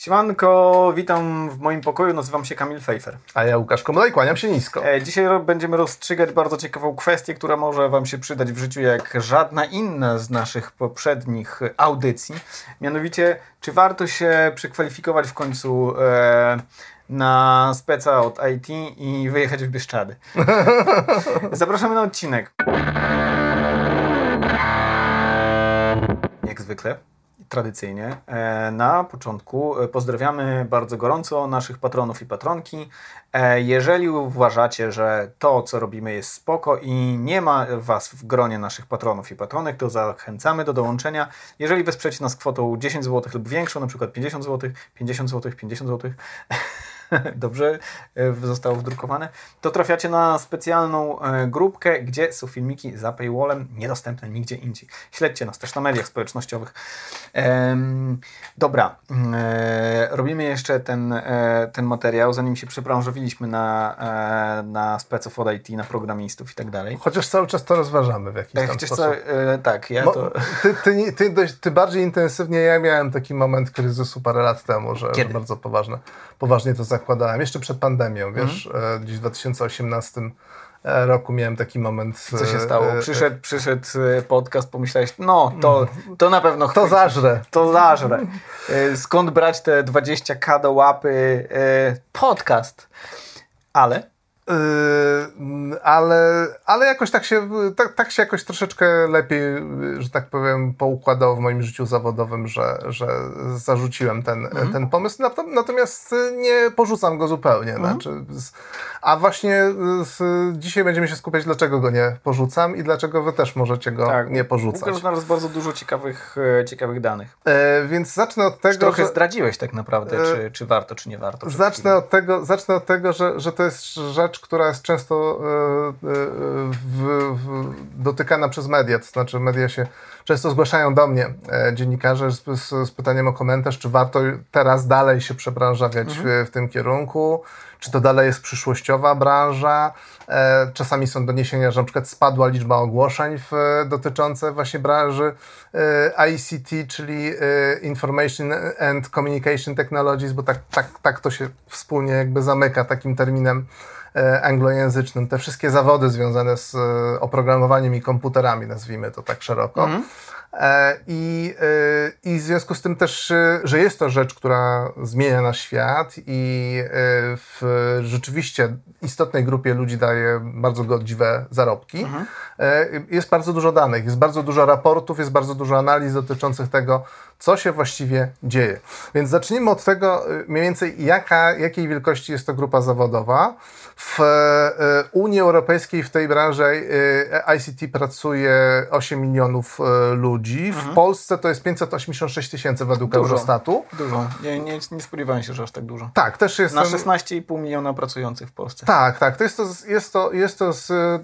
Siemanko, witam w moim pokoju, nazywam się Kamil Fejfer. A ja Łukasz no kłaniam się nisko. E, dzisiaj będziemy rozstrzygać bardzo ciekawą kwestię, która może Wam się przydać w życiu jak żadna inna z naszych poprzednich audycji. Mianowicie, czy warto się przekwalifikować w końcu e, na speca od IT i wyjechać w Bieszczady? Zapraszamy na odcinek. Jak zwykle tradycyjnie. E, na początku e, pozdrawiamy bardzo gorąco naszych patronów i patronki. E, jeżeli uważacie, że to, co robimy jest spoko i nie ma Was w gronie naszych patronów i patronek, to zachęcamy do dołączenia. Jeżeli wesprzecie nas kwotą 10 zł lub większą, na przykład 50 zł, 50 zł, 50 zł, dobrze e, zostało wdrukowane, to trafiacie na specjalną e, grupkę, gdzie są filmiki za paywallem, niedostępne nigdzie indziej. Śledźcie nas też na mediach społecznościowych. dobra, e, robimy jeszcze ten, ten materiał, zanim się przebranżowiliśmy na, na speców od IT, na programistów i tak dalej. Chociaż cały czas to rozważamy w jakiś tam Chociaż sposób. tak, ja Mo, to... Ty, ty, ty, dość, ty, bardziej intensywnie, ja miałem taki moment kryzysu parę lat temu, że, że bardzo poważne, poważnie to zakładałem, jeszcze przed pandemią, wiesz, mhm. gdzieś w 2018 e, roku miałem taki moment. Co się stało? Przyszedł, przyszedł podcast, pomyślałeś, no to, to na pewno To zażre. To zażre. Skąd brać te 20k do łapy? Podcast. Ale ale, ale jakoś tak się, tak, tak się jakoś troszeczkę lepiej, że tak powiem, poukładało w moim życiu zawodowym, że, że zarzuciłem ten, mhm. ten pomysł. Natomiast nie porzucam go zupełnie. Mhm. Znaczy, a właśnie dzisiaj będziemy się skupiać, dlaczego go nie porzucam i dlaczego wy też możecie go tak, nie porzucać. Łukasz znalazł bardzo dużo ciekawych, e, ciekawych danych. E, więc zacznę od tego. trochę że... zdradziłeś tak naprawdę, e, czy, czy warto, czy nie warto. Zacznę od tego, zacznę od tego że, że to jest rzecz, która jest często e, w, w, dotykana przez media. To znaczy, media się często zgłaszają do mnie, dziennikarze, z, z, z pytaniem o komentarz, czy warto teraz dalej się przebranżawiać mhm. w, w tym kierunku czy to dalej jest przyszłościowa branża. E, czasami są doniesienia, że na przykład spadła liczba ogłoszeń w, dotyczące właśnie branży e, ICT, czyli e, Information and Communication Technologies, bo tak, tak, tak to się wspólnie jakby zamyka takim terminem anglojęzycznym. Te wszystkie zawody związane z oprogramowaniem i komputerami, nazwijmy to tak szeroko. Mm. E, I, e, I w związku z tym też, e, że jest to rzecz, która zmienia nasz świat i w rzeczywiście istotnej grupie ludzi daje bardzo godziwe zarobki. Mhm. Jest bardzo dużo danych, jest bardzo dużo raportów, jest bardzo dużo analiz dotyczących tego, co się właściwie dzieje. Więc zacznijmy od tego mniej więcej, jaka, jakiej wielkości jest to grupa zawodowa. W Unii Europejskiej w tej branży ICT pracuje 8 milionów ludzi ludzi. Mhm. W Polsce to jest 586 tysięcy według dużo, Eurostatu. Dużo. Nie, nie, nie spodziewałem się, że aż tak dużo. Tak, też jest. Na 16,5 miliona pracujących w Polsce. Tak, tak. To jest to, jest to, jest to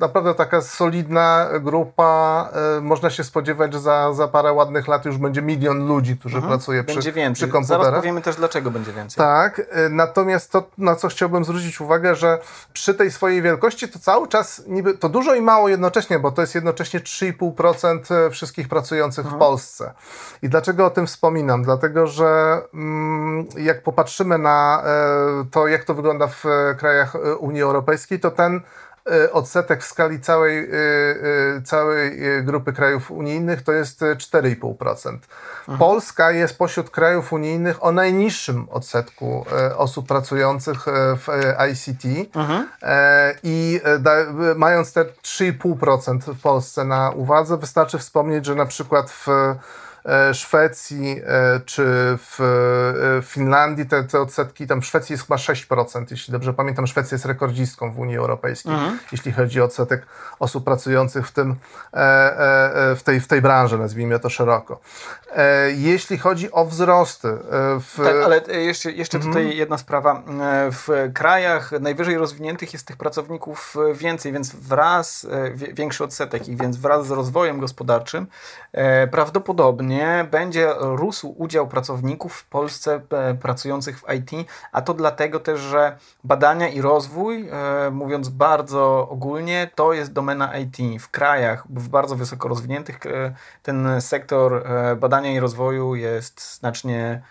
naprawdę taka solidna grupa. E, można się spodziewać, że za, za parę ładnych lat już będzie milion ludzi, którzy mhm. pracuje będzie przy, więcej. przy komputerach. Zaraz powiemy też, dlaczego będzie więcej. Tak. E, natomiast to, na co chciałbym zwrócić uwagę, że przy tej swojej wielkości to cały czas niby, to dużo i mało jednocześnie, bo to jest jednocześnie 3,5% e, wszystkich pracujących pracujących mhm. w Polsce. I dlaczego o tym wspominam? Dlatego, że mm, jak popatrzymy na e, to, jak to wygląda w e, krajach e, Unii Europejskiej, to ten odsetek w skali całej, całej grupy krajów unijnych to jest 4,5%. Mhm. Polska jest pośród krajów unijnych o najniższym odsetku osób pracujących w ICT mhm. i mając te 3,5% w Polsce na uwadze, wystarczy wspomnieć, że na przykład w E, Szwecji e, czy w e, Finlandii te, te odsetki, tam w Szwecji jest chyba 6%, jeśli dobrze pamiętam, Szwecja jest rekordzistką w Unii Europejskiej, mhm. jeśli chodzi o odsetek osób pracujących w tym, w tej, w tej branży, nazwijmy to szeroko. Jeśli chodzi o wzrosty. W... Tak, ale jeszcze, jeszcze mhm. tutaj jedna sprawa. W krajach najwyżej rozwiniętych jest tych pracowników więcej, więc wraz, większy odsetek ich, więc wraz z rozwojem gospodarczym prawdopodobnie będzie rósł udział pracowników w Polsce e, pracujących w IT, a to dlatego też, że badania i rozwój, e, mówiąc bardzo ogólnie, to jest domena IT. W krajach w bardzo wysoko rozwiniętych e, ten sektor badania i rozwoju jest znacznie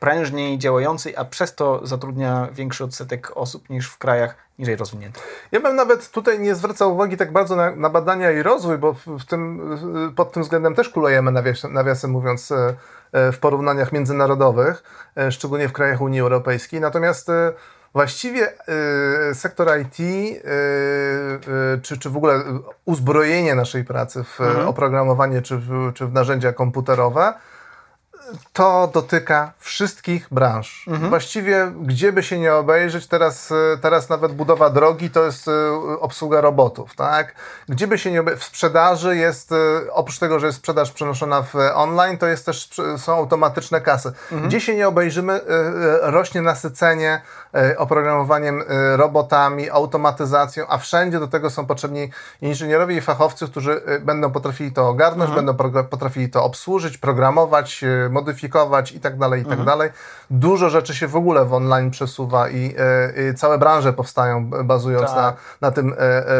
prężniej działającej, a przez to zatrudnia większy odsetek osób niż w krajach niżej rozwiniętych. Ja bym nawet tutaj nie zwracał uwagi tak bardzo na, na badania i rozwój, bo w tym, pod tym względem też kulujemy, nawiasem, nawiasem mówiąc, e, e, w porównaniach międzynarodowych, e, szczególnie w krajach Unii Europejskiej. Natomiast Właściwie y, sektor IT, y, y, czy, czy w ogóle uzbrojenie naszej pracy w mhm. oprogramowanie czy w, czy w narzędzia komputerowe, to dotyka wszystkich branż. Mhm. Właściwie gdzie by się nie obejrzeć, teraz, teraz nawet budowa drogi to jest obsługa robotów, tak? Gdzie by się nie obejrzeć, w sprzedaży jest, oprócz tego, że jest sprzedaż przenoszona w online, to jest też, są automatyczne kasy. Mhm. Gdzie się nie obejrzymy, rośnie nasycenie E, oprogramowaniem, e, robotami, automatyzacją, a wszędzie do tego są potrzebni inżynierowie i fachowcy, którzy e, będą potrafili to ogarnąć, mhm. będą potrafili to obsłużyć, programować, modyfikować i tak dalej, i tak mhm. dalej. Dużo rzeczy się w ogóle w online przesuwa i, i całe branże powstają bazując tak. na, na tym,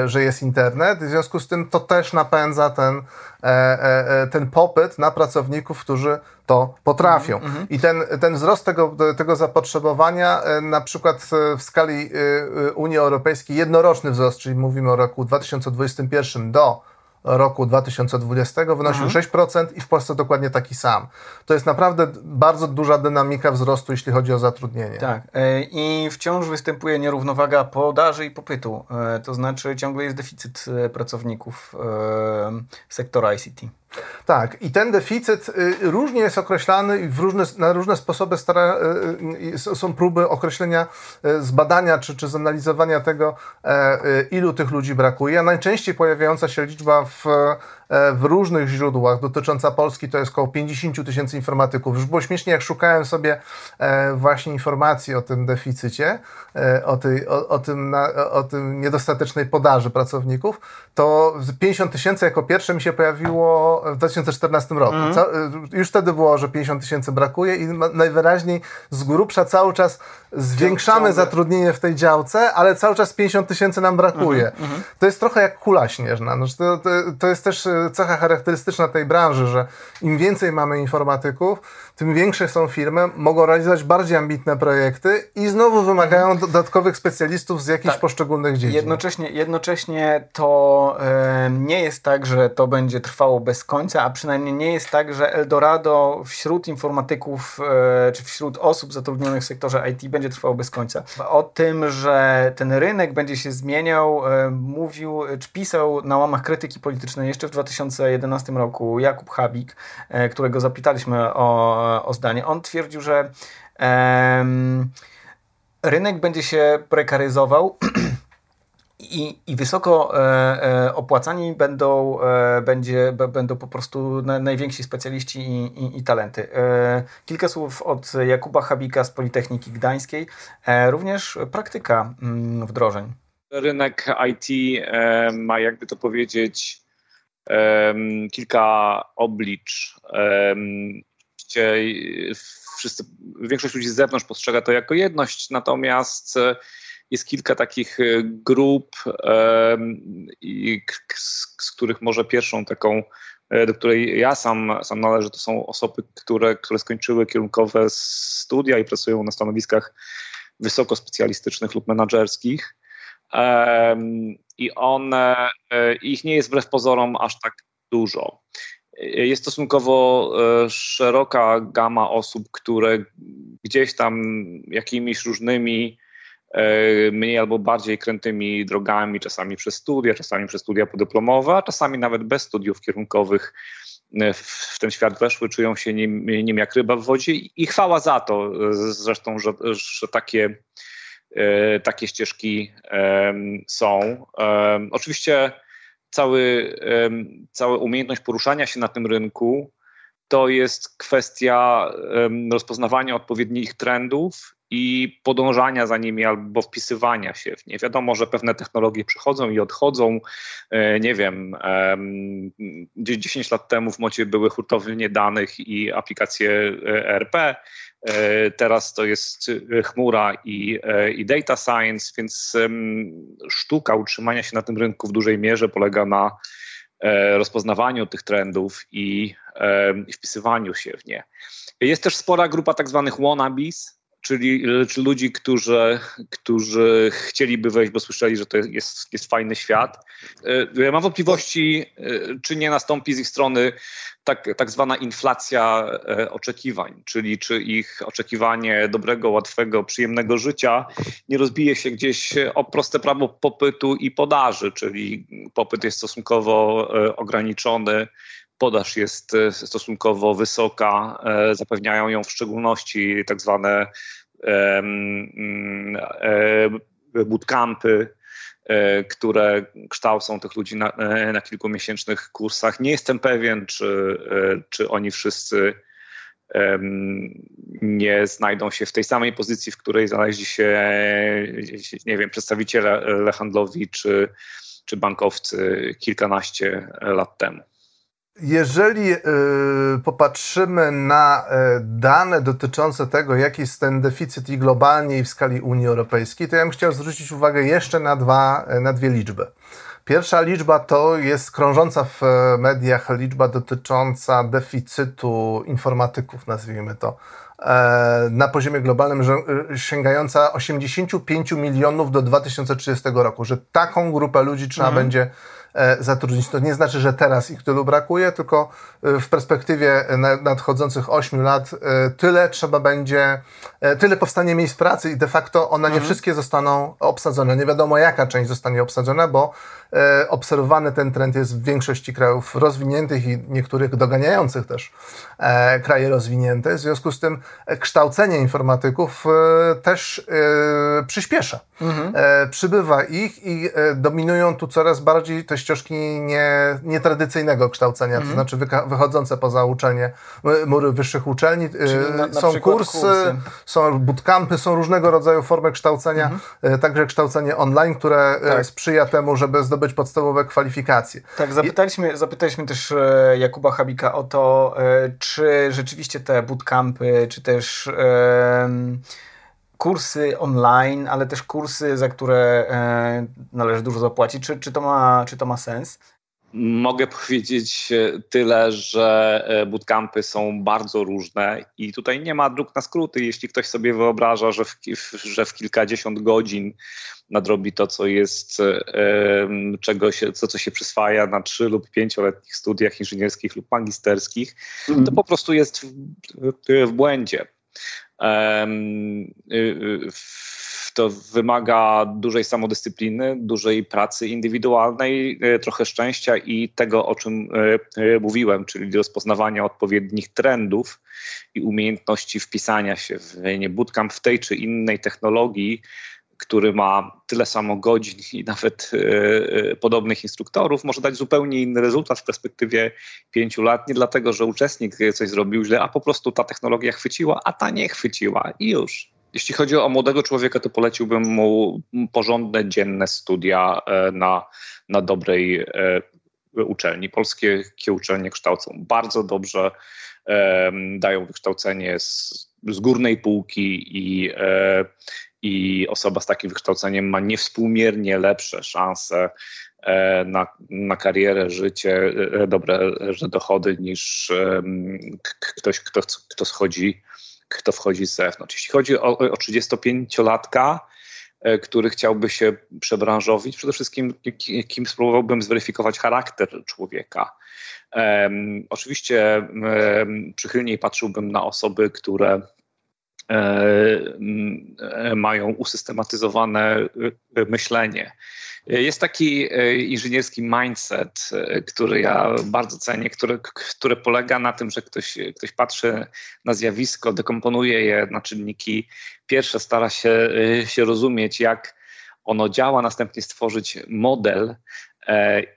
że jest internet. W związku z tym to też napędza ten E, e, e, ten popyt na pracowników, którzy to potrafią. Mm -hmm. I ten, ten wzrost tego, tego zapotrzebowania, na przykład w skali Unii Europejskiej, jednoroczny wzrost, czyli mówimy o roku 2021 do roku 2020 wynosił mhm. 6% i w Polsce dokładnie taki sam. To jest naprawdę bardzo duża dynamika wzrostu, jeśli chodzi o zatrudnienie. Tak. I wciąż występuje nierównowaga podaży i popytu. To znaczy ciągle jest deficyt pracowników sektora ICT. Tak, i ten deficyt y, różnie jest określany i różne, na różne sposoby stara, y, y, są próby określenia, zbadania czy, czy zanalizowania tego, e, ilu tych ludzi brakuje. Najczęściej pojawiająca się liczba w w różnych źródłach dotycząca Polski to jest około 50 tysięcy informatyków. Już było śmiesznie, jak szukałem sobie e, właśnie informacji o tym deficycie, e, o, tej, o, o, tym, o tym niedostatecznej podaży pracowników, to 50 tysięcy jako pierwsze mi się pojawiło w 2014 roku. Mm. Już wtedy było, że 50 tysięcy brakuje i najwyraźniej z grubsza cały czas zwiększamy zatrudnienie w tej działce, ale cały czas 50 tysięcy nam brakuje. Mm -hmm. To jest trochę jak kula śnieżna. No, to, to, to jest też cecha charakterystyczna tej branży, że im więcej mamy informatyków, tym większe są firmy, mogą realizować bardziej ambitne projekty i znowu wymagają mhm. dodatkowych specjalistów z jakichś tak. poszczególnych dziedzin. Jednocześnie, jednocześnie to e, nie jest tak, że to będzie trwało bez końca, a przynajmniej nie jest tak, że Eldorado wśród informatyków e, czy wśród osób zatrudnionych w sektorze IT będzie trwało bez końca. O tym, że ten rynek będzie się zmieniał, e, mówił czy pisał na łamach krytyki politycznej jeszcze w 2011 roku Jakub Habik, e, którego zapytaliśmy o o zdanie. On twierdził, że rynek będzie się prekaryzował i, i wysoko e, e, opłacani będą, e, będzie, b, będą po prostu na, najwięksi specjaliści i, i, i talenty. E, kilka słów od Jakuba Habika z Politechniki Gdańskiej, e, również praktyka mm, wdrożeń. Rynek IT e, ma, jakby to powiedzieć, kilka oblicz oczywiście wszyscy, większość ludzi z zewnątrz postrzega to jako jedność, natomiast e, jest kilka takich e, grup, z których może pierwszą taką, e, do której ja sam, sam należę, to są osoby, które, które skończyły kierunkowe studia i pracują na stanowiskach wysoko specjalistycznych lub menedżerskich. I one, ich nie jest wbrew pozorom aż tak dużo. Jest stosunkowo e, szeroka gama osób, które gdzieś tam jakimiś różnymi e, mniej albo bardziej krętymi drogami, czasami przez studia, czasami przez studia podyplomowe, a czasami nawet bez studiów kierunkowych e, w ten świat weszły, czują się nim, nim jak ryba w wodzie i chwała za to zresztą, że, że takie, takie ścieżki są. Oczywiście cały, cała umiejętność poruszania się na tym rynku to jest kwestia rozpoznawania odpowiednich trendów i podążania za nimi albo wpisywania się w nie. Wiadomo, że pewne technologie przychodzą i odchodzą. E, nie wiem, 10 lat temu w mocie były hurtownie danych i aplikacje ERP. E, teraz to jest chmura i, e, i data science, więc sztuka utrzymania się na tym rynku w dużej mierze polega na rozpoznawaniu tych trendów i i wpisywaniu się w nie. Jest też spora grupa tak zwanych wannabes, czyli, czyli ludzi, którzy, którzy chcieliby wejść, bo słyszeli, że to jest, jest fajny świat. E, mam wątpliwości, e, czy nie nastąpi z ich strony tak, tak zwana inflacja e, oczekiwań, czyli czy ich oczekiwanie dobrego, łatwego, przyjemnego życia nie rozbije się gdzieś o proste prawo popytu i podaży, czyli popyt jest stosunkowo ograniczony, podaż jest e, stosunkowo wysoka, e, zapewniają ją w szczególności tak zwane mm, e, bootcampy, które kształcą tych ludzi na, na kilkumiesięcznych kursach. Nie jestem pewien, czy, czy oni wszyscy nie znajdą się w tej samej pozycji, w której znaleźli się, nie wiem, przedstawiciele handlowi czy, czy bankowcy kilkanaście lat temu. Jeżeli y, popatrzymy na y, dane dotyczące tego, jaki jest ten deficyt i globalnie, i w skali Unii Europejskiej, to ja bym chciał zwrócić uwagę jeszcze na, dwa, na dwie liczby. Pierwsza liczba to jest krążąca w mediach liczba dotycząca deficytu informatyków, nazwijmy to, e, na poziomie globalnym, sięgająca 85 milionów do 2030 roku, że taką grupę ludzi trzeba mhm. będzie E, zatrudnić. To nie znaczy, że teraz ich tylu brakuje, tylko e, w perspektywie nadchodzących 8 lat e, tyle trzeba będzie, tyle powstanie miejsc pracy i de facto one mhm. nie wszystkie zostaną obsadzone. Nie wiadomo jaka część zostanie obsadzona, bo obserwowany ten trend jest w większości krajów rozwiniętych i niektórych doganiających też kraje rozwinięte. W związku z tym kształcenie informatyków też przyspiesza. Mhm. Przybywa ich i dominują tu coraz bardziej te ścieżki nie, nietradycyjnego kształcenia, mm. to mhm. znaczy wychodzące poza uczelnie, mury wyższych uczelni. Y, na, na są kursy, kursy, są bootcampy, są różnego rodzaju formy kształcenia, mm. także kształcenie online, które y, tak. sprzyja temu, żeby zdobyć podstawowe kwalifikacje. Tak, zapytaliśmy, zapytaliśmy też Jakuba Habika o to, czy rzeczywiście te bootcampy, czy też kursy online, ale też kursy, za które e, należy dużo zapłacić. Czy, czy, to ma, czy to ma sens? Mogę powiedzieć tyle, że e, bootcampy są bardzo różne i tutaj nie ma dróg na skróty. Jeśli ktoś sobie wyobraża, że w, że w kilkadziesiąt godzin nadrobi to, co jest, e, czego się, to, co się przyswaja na trzy lub pięcioletnich studiach inżynierskich lub magisterskich, to mhm. po prostu jest w, w błędzie. Y, y, to wymaga dużej samodyscypliny, dużej pracy indywidualnej, y, trochę szczęścia i tego, o czym mówiłem, czyli rozpoznawania odpowiednich trendów i umiejętności wpisania się w nie. Bootcamp w tej czy innej technologii, który ma tyle samo godzin i nawet y, podobnych instruktorów, może dać zupełnie inny rezultat w perspektywie pięciu lat. Nie dlatego, że uczestnik coś zrobił źle, a po prostu ta technologia chwyciła, a ta nie chwyciła i już. Jeśli chodzi o młodego człowieka, to poleciłbym mu porządne, dzienne studia e, na, na dobrej e, uczelni. Polskie uczelnie kształcą bardzo dobrze, dają wykształcenie z, z górnej półki i i osoba z takim wykształceniem ma niewspółmiernie lepsze szanse e, na, na karierę, życie, e, dobre dochody niż ktoś, kto, kto, schodzi, kto wchodzi z zewnątrz. Jeśli chodzi o, o 35-latka, e, który chciałby się przebranżowić, przede wszystkim kim spróbowałbym zweryfikować charakter człowieka. Um, oczywiście um, przychylniej patrzyłbym na osoby, które E, e, mają usystematyzowane e, myślenie. Jest taki inżynierski mindset, który ja bardzo cenię, który, który polega na tym, że ktoś, ktoś patrzy na zjawisko, dekomponuje je na czynniki pierwsze, stara się, się rozumieć, jak ono działa, następnie stworzyć model, E,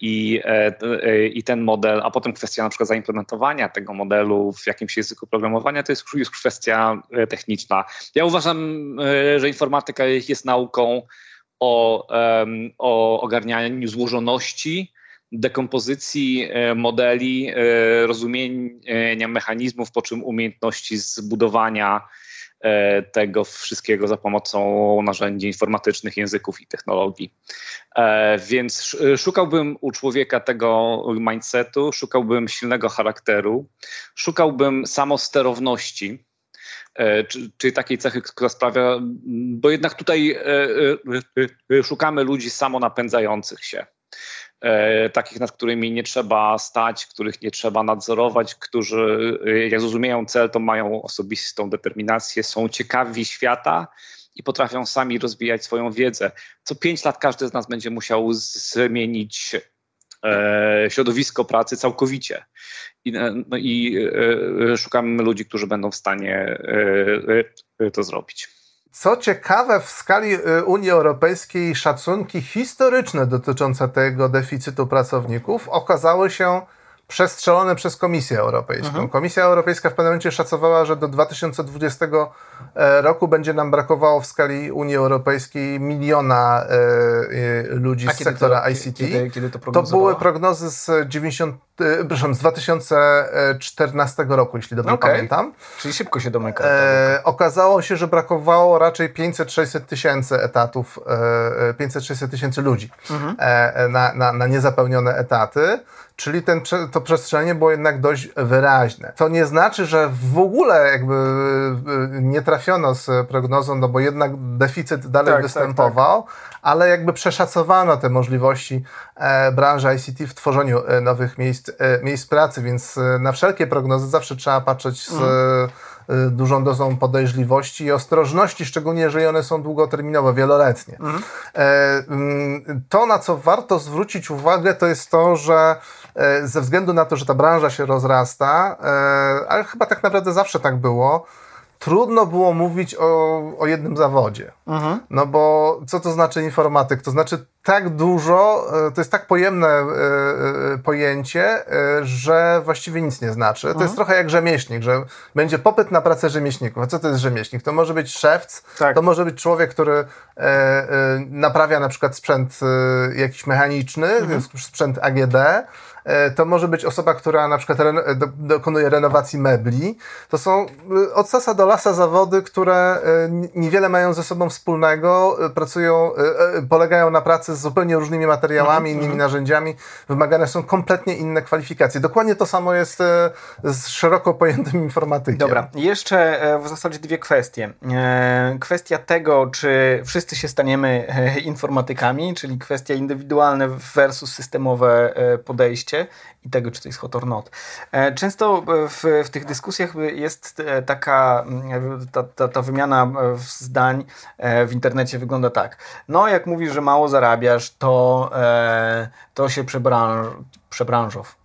I, e, e, I ten model, a potem kwestia na przykład zaimplementowania tego modelu w jakimś języku programowania, to jest już kwestia techniczna. Ja uważam, że informatyka jest nauką o, o ogarnianiu złożoności, dekompozycji modeli, rozumienia mechanizmów, po czym umiejętności zbudowania e, tego wszystkiego za pomocą narzędzi informatycznych, języków i technologii. E, więc szukałbym u człowieka tego mindsetu, szukałbym silnego charakteru, szukałbym samosterowności E, czyli takiej cechy, która sprawia, bo jednak tutaj e, e, szukamy ludzi samonapędzających się. Takich, nad którymi nie trzeba stać, których nie trzeba nadzorować, którzy jak zrozumieją cel, to mają osobistą determinację, są ciekawi świata i potrafią sami rozwijać swoją wiedzę. Co pięć lat każdy z nas będzie musiał zmienić środowisko pracy całkowicie i, no i e, szukamy ludzi, którzy będą w stanie e, e, to zrobić. Co ciekawe, w skali Unii Europejskiej szacunki historyczne dotyczące tego deficytu pracowników okazały się przestrzelone przez Komisję Europejską. Mhm. Komisja Europejska w pewnym momencie szacowała, że do 2020 e, roku będzie nam brakowało w skali Unii Europejskiej miliona e, e ludzi z sektora to, ICT. Kiedy, kiedy to, to, były prognozy z 90, e, przepraszam, z 2014 roku, jeśli dobrze okay. pamiętam. Czyli szybko się domyka. E, okazało się, że brakowało raczej 500-600 tysięcy etatów, e, 500-600 tysięcy ludzi mhm. e, na, na, na niezapełnione etaty. Czyli ten, to przestrzelenie było jednak dość wyraźne. To nie znaczy, że w ogóle jakby y, nie trafiono z prognozą, no bo jednak deficyt dalej tak, występował, tak, tak. Ale jakby przeszacowano te możliwości e, branży ICT w tworzeniu e, nowych miejsc, e, miejsc pracy, więc na wszelkie prognozy zawsze trzeba patrzeć z mm Y, dużą dozą podejrzliwości i ostrożności, szczególnie jeżeli one są długoterminowe, wieloletnie. Mhm. Mm, to, na co warto zwrócić uwagę, to jest to, że ze względu na to, że ta branża się rozrasta, ale chyba tak naprawdę zawsze tak było, trudno było mówić o, o jednym zawodzie. Mhm. No bo co to znaczy informatyk? To znaczy tak dużo, e, to jest tak pojemne e, e, pojęcie, że właściwie nic nie znaczy. To mhm. jest trochę jak rzemieślnik, że będzie popyt na pracę rzemieślników. A co to jest rzemieślnik? To może być szewc, tak. to może być człowiek, który naprawia na przykład sprzęt jakiś mechaniczny, mhm. sprzęt AGD, to może być osoba, która na przykład dokonuje renowacji mebli. To są e, od sasa do lasa zawody, które e, niewiele mają ze sobą wspólnego, pracują, polegają na pracy z zupełnie różnymi materiałami, mm -hmm. innymi narzędziami. Wymagane są kompletnie inne kwalifikacje. Dokładnie to samo jest z szeroko pojętym informatykiem. Dobra, jeszcze w zasadzie dwie kwestie. Kwestia tego, czy wszyscy się staniemy informatykami, czyli kwestia indywidualne versus systemowe podejście i tego, czy to jest hot or not. E, często w, w tych dyskusjach jest e, taka, mm, ta, ta, ta wymiana e, zdań w internecie wygląda tak. No, jak mówisz, że mało zarabiasz, to, to się przebranż, przebranżow,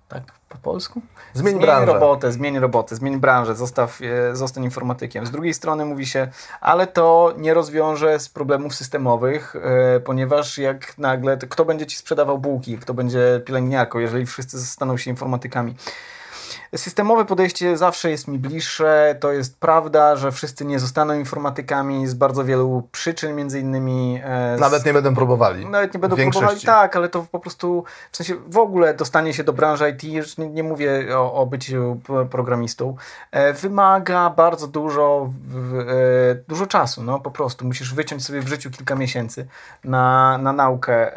po polsku? Zmień, zmień branżę. robotę, zmień robotę, zmień branżę, zostaw, e, zostań informatykiem. Z drugiej strony mówi się, ale to nie rozwiąże z problemów systemowych, e, ponieważ jak nagle, kto będzie ci sprzedawał bułki, kto będzie pielęgniarką, jeżeli wszyscy staną się informatykami. Systemowe podejście zawsze jest mi bliższe. To jest prawda, że wszyscy nie zostaną informatykami z bardzo wielu przyczyn, między innymi. E, z... Nawet nie będą próbowali. Nawet nie będą próbowali, tak, ale to po prostu w sensie w ogóle dostanie się do branży IT, już nie, nie mówię o, o byciu programistą, e, wymaga bardzo dużo, e, dużo czasu. No po prostu musisz wyciąć sobie w życiu kilka miesięcy na, na naukę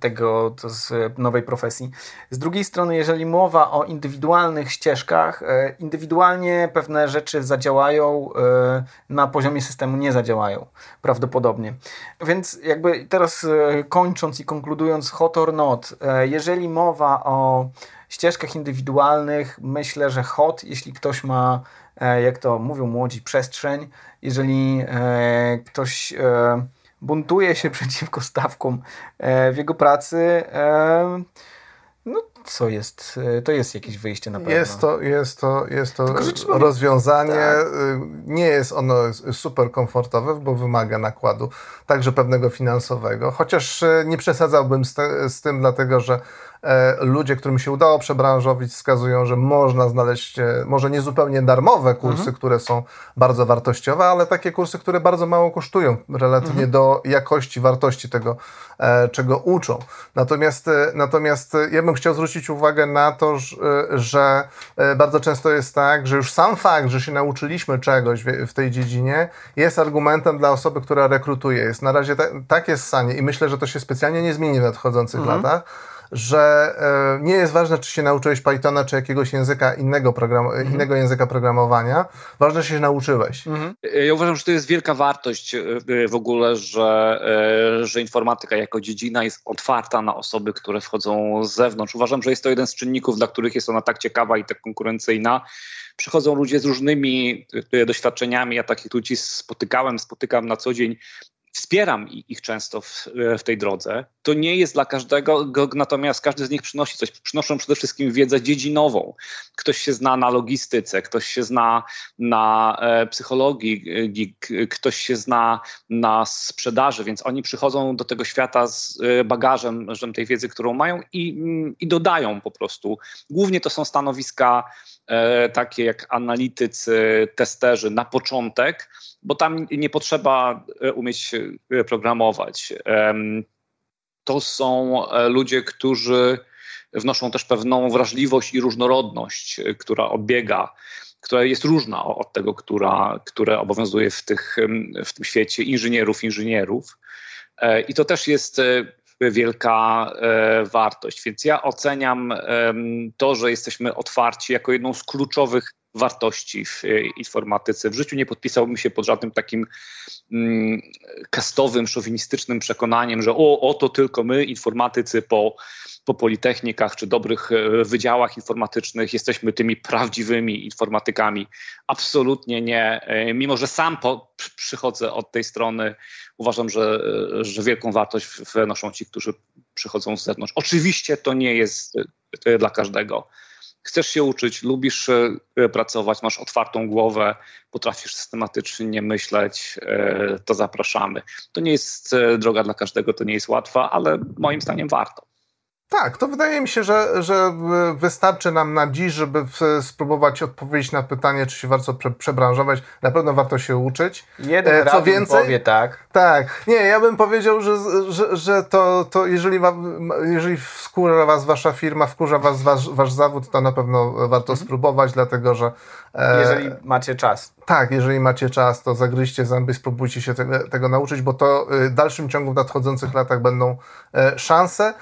tego z nowej profesji. Z drugiej strony, jeżeli mowa o indywidualnych ścieżkach, e, indywidualnie pewne rzeczy zadziałają, e, na poziomie systemu nie zadziałają prawdopodobnie. Więc jakby teraz e, kończąc i konkludując hot or not, jeżeli mowa o ścieżkach indywidualnych, myślę, że hot, jeśli ktoś ma, jak to mówią młodzi, przestrzeń, jeżeli ktoś buntuje się przeciwko stawkom w jego pracy, co jest, e, to jest jakieś wyjście na pewno. Jest to, jest to, jest to rozwiązanie. Tak. Y, nie jest ono super komfortowe, bo wymaga nakładu także pewnego finansowego. Chociaż e, nie przesadzałbym z, te, z tym, dlatego że ludzie, którym się udało przebranżowić, wskazują, że można znaleźć, e, może nie zupełnie darmowe kursy, mhm. które są bardzo wartościowe, ale takie kursy, które bardzo mało kosztują relatywnie mhm. do jakości, wartości tego, e, czego uczą. Natomiast, e, natomiast ja bym chciał zwrócić uwagę na to, że, bardzo często jest tak, że już sam fakt, że się nauczyliśmy czegoś w, tej dziedzinie, jest argumentem dla osoby, która rekrutuje. Jest na razie ta, takie ssanie i myślę, że to się specjalnie nie zmieni w nadchodzących mhm. latach że e, nie jest ważne, czy się nauczyłeś Pythona, czy jakiegoś języka innego, mhm. innego języka programowania. Ważne, że się nauczyłeś. Mhm. Ja uważam, że to jest wielka wartość e, w ogóle, że, e, że informatyka jako dziedzina jest otwarta na osoby, które wchodzą z zewnątrz. Uważam, że jest to jeden z czynników, dla których jest ona tak ciekawa i tak konkurencyjna. Przychodzą ludzie z różnymi doświadczeniami. Ja takich ludzi spotykałem, spotykam na co dzień wspieram ich często w, w, tej drodze. To nie jest dla każdego, natomiast każdy z nich przynosi coś. Przynoszą przede wszystkim wiedzę dziedzinową. Ktoś się zna na logistyce, ktoś się zna na e, psychologii, ktoś się zna na sprzedaży, więc oni przychodzą do tego świata z e, bagażem tej wiedzy, którą mają i, i dodają po prostu. Głównie to są stanowiska e, takie jak analitycy, testerzy na początek, bo tam nie potrzeba e, umieć e, programować. To są e, ludzie, którzy wnoszą też pewną wrażliwość i różnorodność, która odbiega, która jest różna od tego, która, które obowiązuje w, tych, w tym świecie inżynierów, inżynierów. I to też jest wielka wartość. Więc ja oceniam to, że jesteśmy otwarci jako jedną z kluczowych wartości w e, informatyce. W życiu nie podpisałbym się pod żadnym takim mm, kastowym, szowinistycznym przekonaniem, że o, oto tylko my, informatycy po, po politechnikach czy dobrych e, wydziałach informatycznych jesteśmy tymi prawdziwymi informatykami. Absolutnie nie. E, mimo, że sam po, przychodzę od tej strony, uważam, że, że wielką wartość wnoszą ci, którzy przychodzą z zewnątrz. Oczywiście to nie jest dla każdego chcesz się uczyć, lubisz e, pracować, masz otwartą głowę, potrafisz systematycznie myśleć, e, to zapraszamy. To nie jest e, droga dla każdego, to nie jest łatwa, ale moim zdaniem warto. Tak, to wydaje mi się, że, że wystarczy nam na dziś, żeby spróbować odpowiedzieć na pytanie, czy się warto prze, przebranżować. Na pewno warto się uczyć. Jeden Co więcej, powie tak. Tak. Nie, ja bym powiedział, że, że, że to, to jeżeli, jeżeli wkurza was wasza firma, wkurza was wasz, wasz zawód, to na pewno warto mhm. spróbować, dlatego że... E, jeżeli macie czas. Tak, jeżeli macie czas, to zagryźcie zęby, spróbujcie się tego, tego nauczyć, bo to y, w dalszym ciągu w nadchodzących latach będą e, szanse.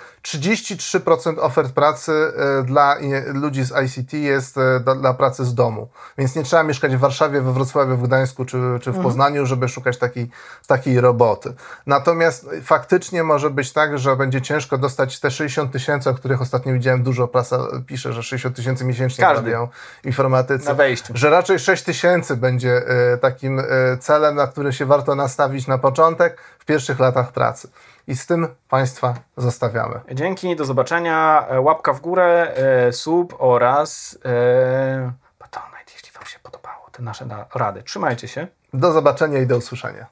33% ofert pracy e, dla ludzi z ICT jest e, dla pracy z domu. Więc nie trzeba mieszkać w Warszawie, we Wrocławiu, w Gdańsku czy, czy w mhm. Poznaniu, żeby szukać takiej, takiej roboty. Natomiast faktycznie może być tak, że będzie ciężko dostać te 60 tysięcy, o których ostatnio widziałem, dużo prasa pisze, że 60 tysięcy miesięcznie zarabiają informatycy. Na wejściu. Że raczej 6 tysięcy będzie e, takim celem, na który się warto nastawić na początek w pierwszych latach pracy. I z tym Państwa zostawiamy. Dzięki, do zobaczenia. E, łapka w górę, e, sub oraz e, jeśli Wam się podobało te nasze rady. Trzymajcie się. Do zobaczenia i do usłyszenia.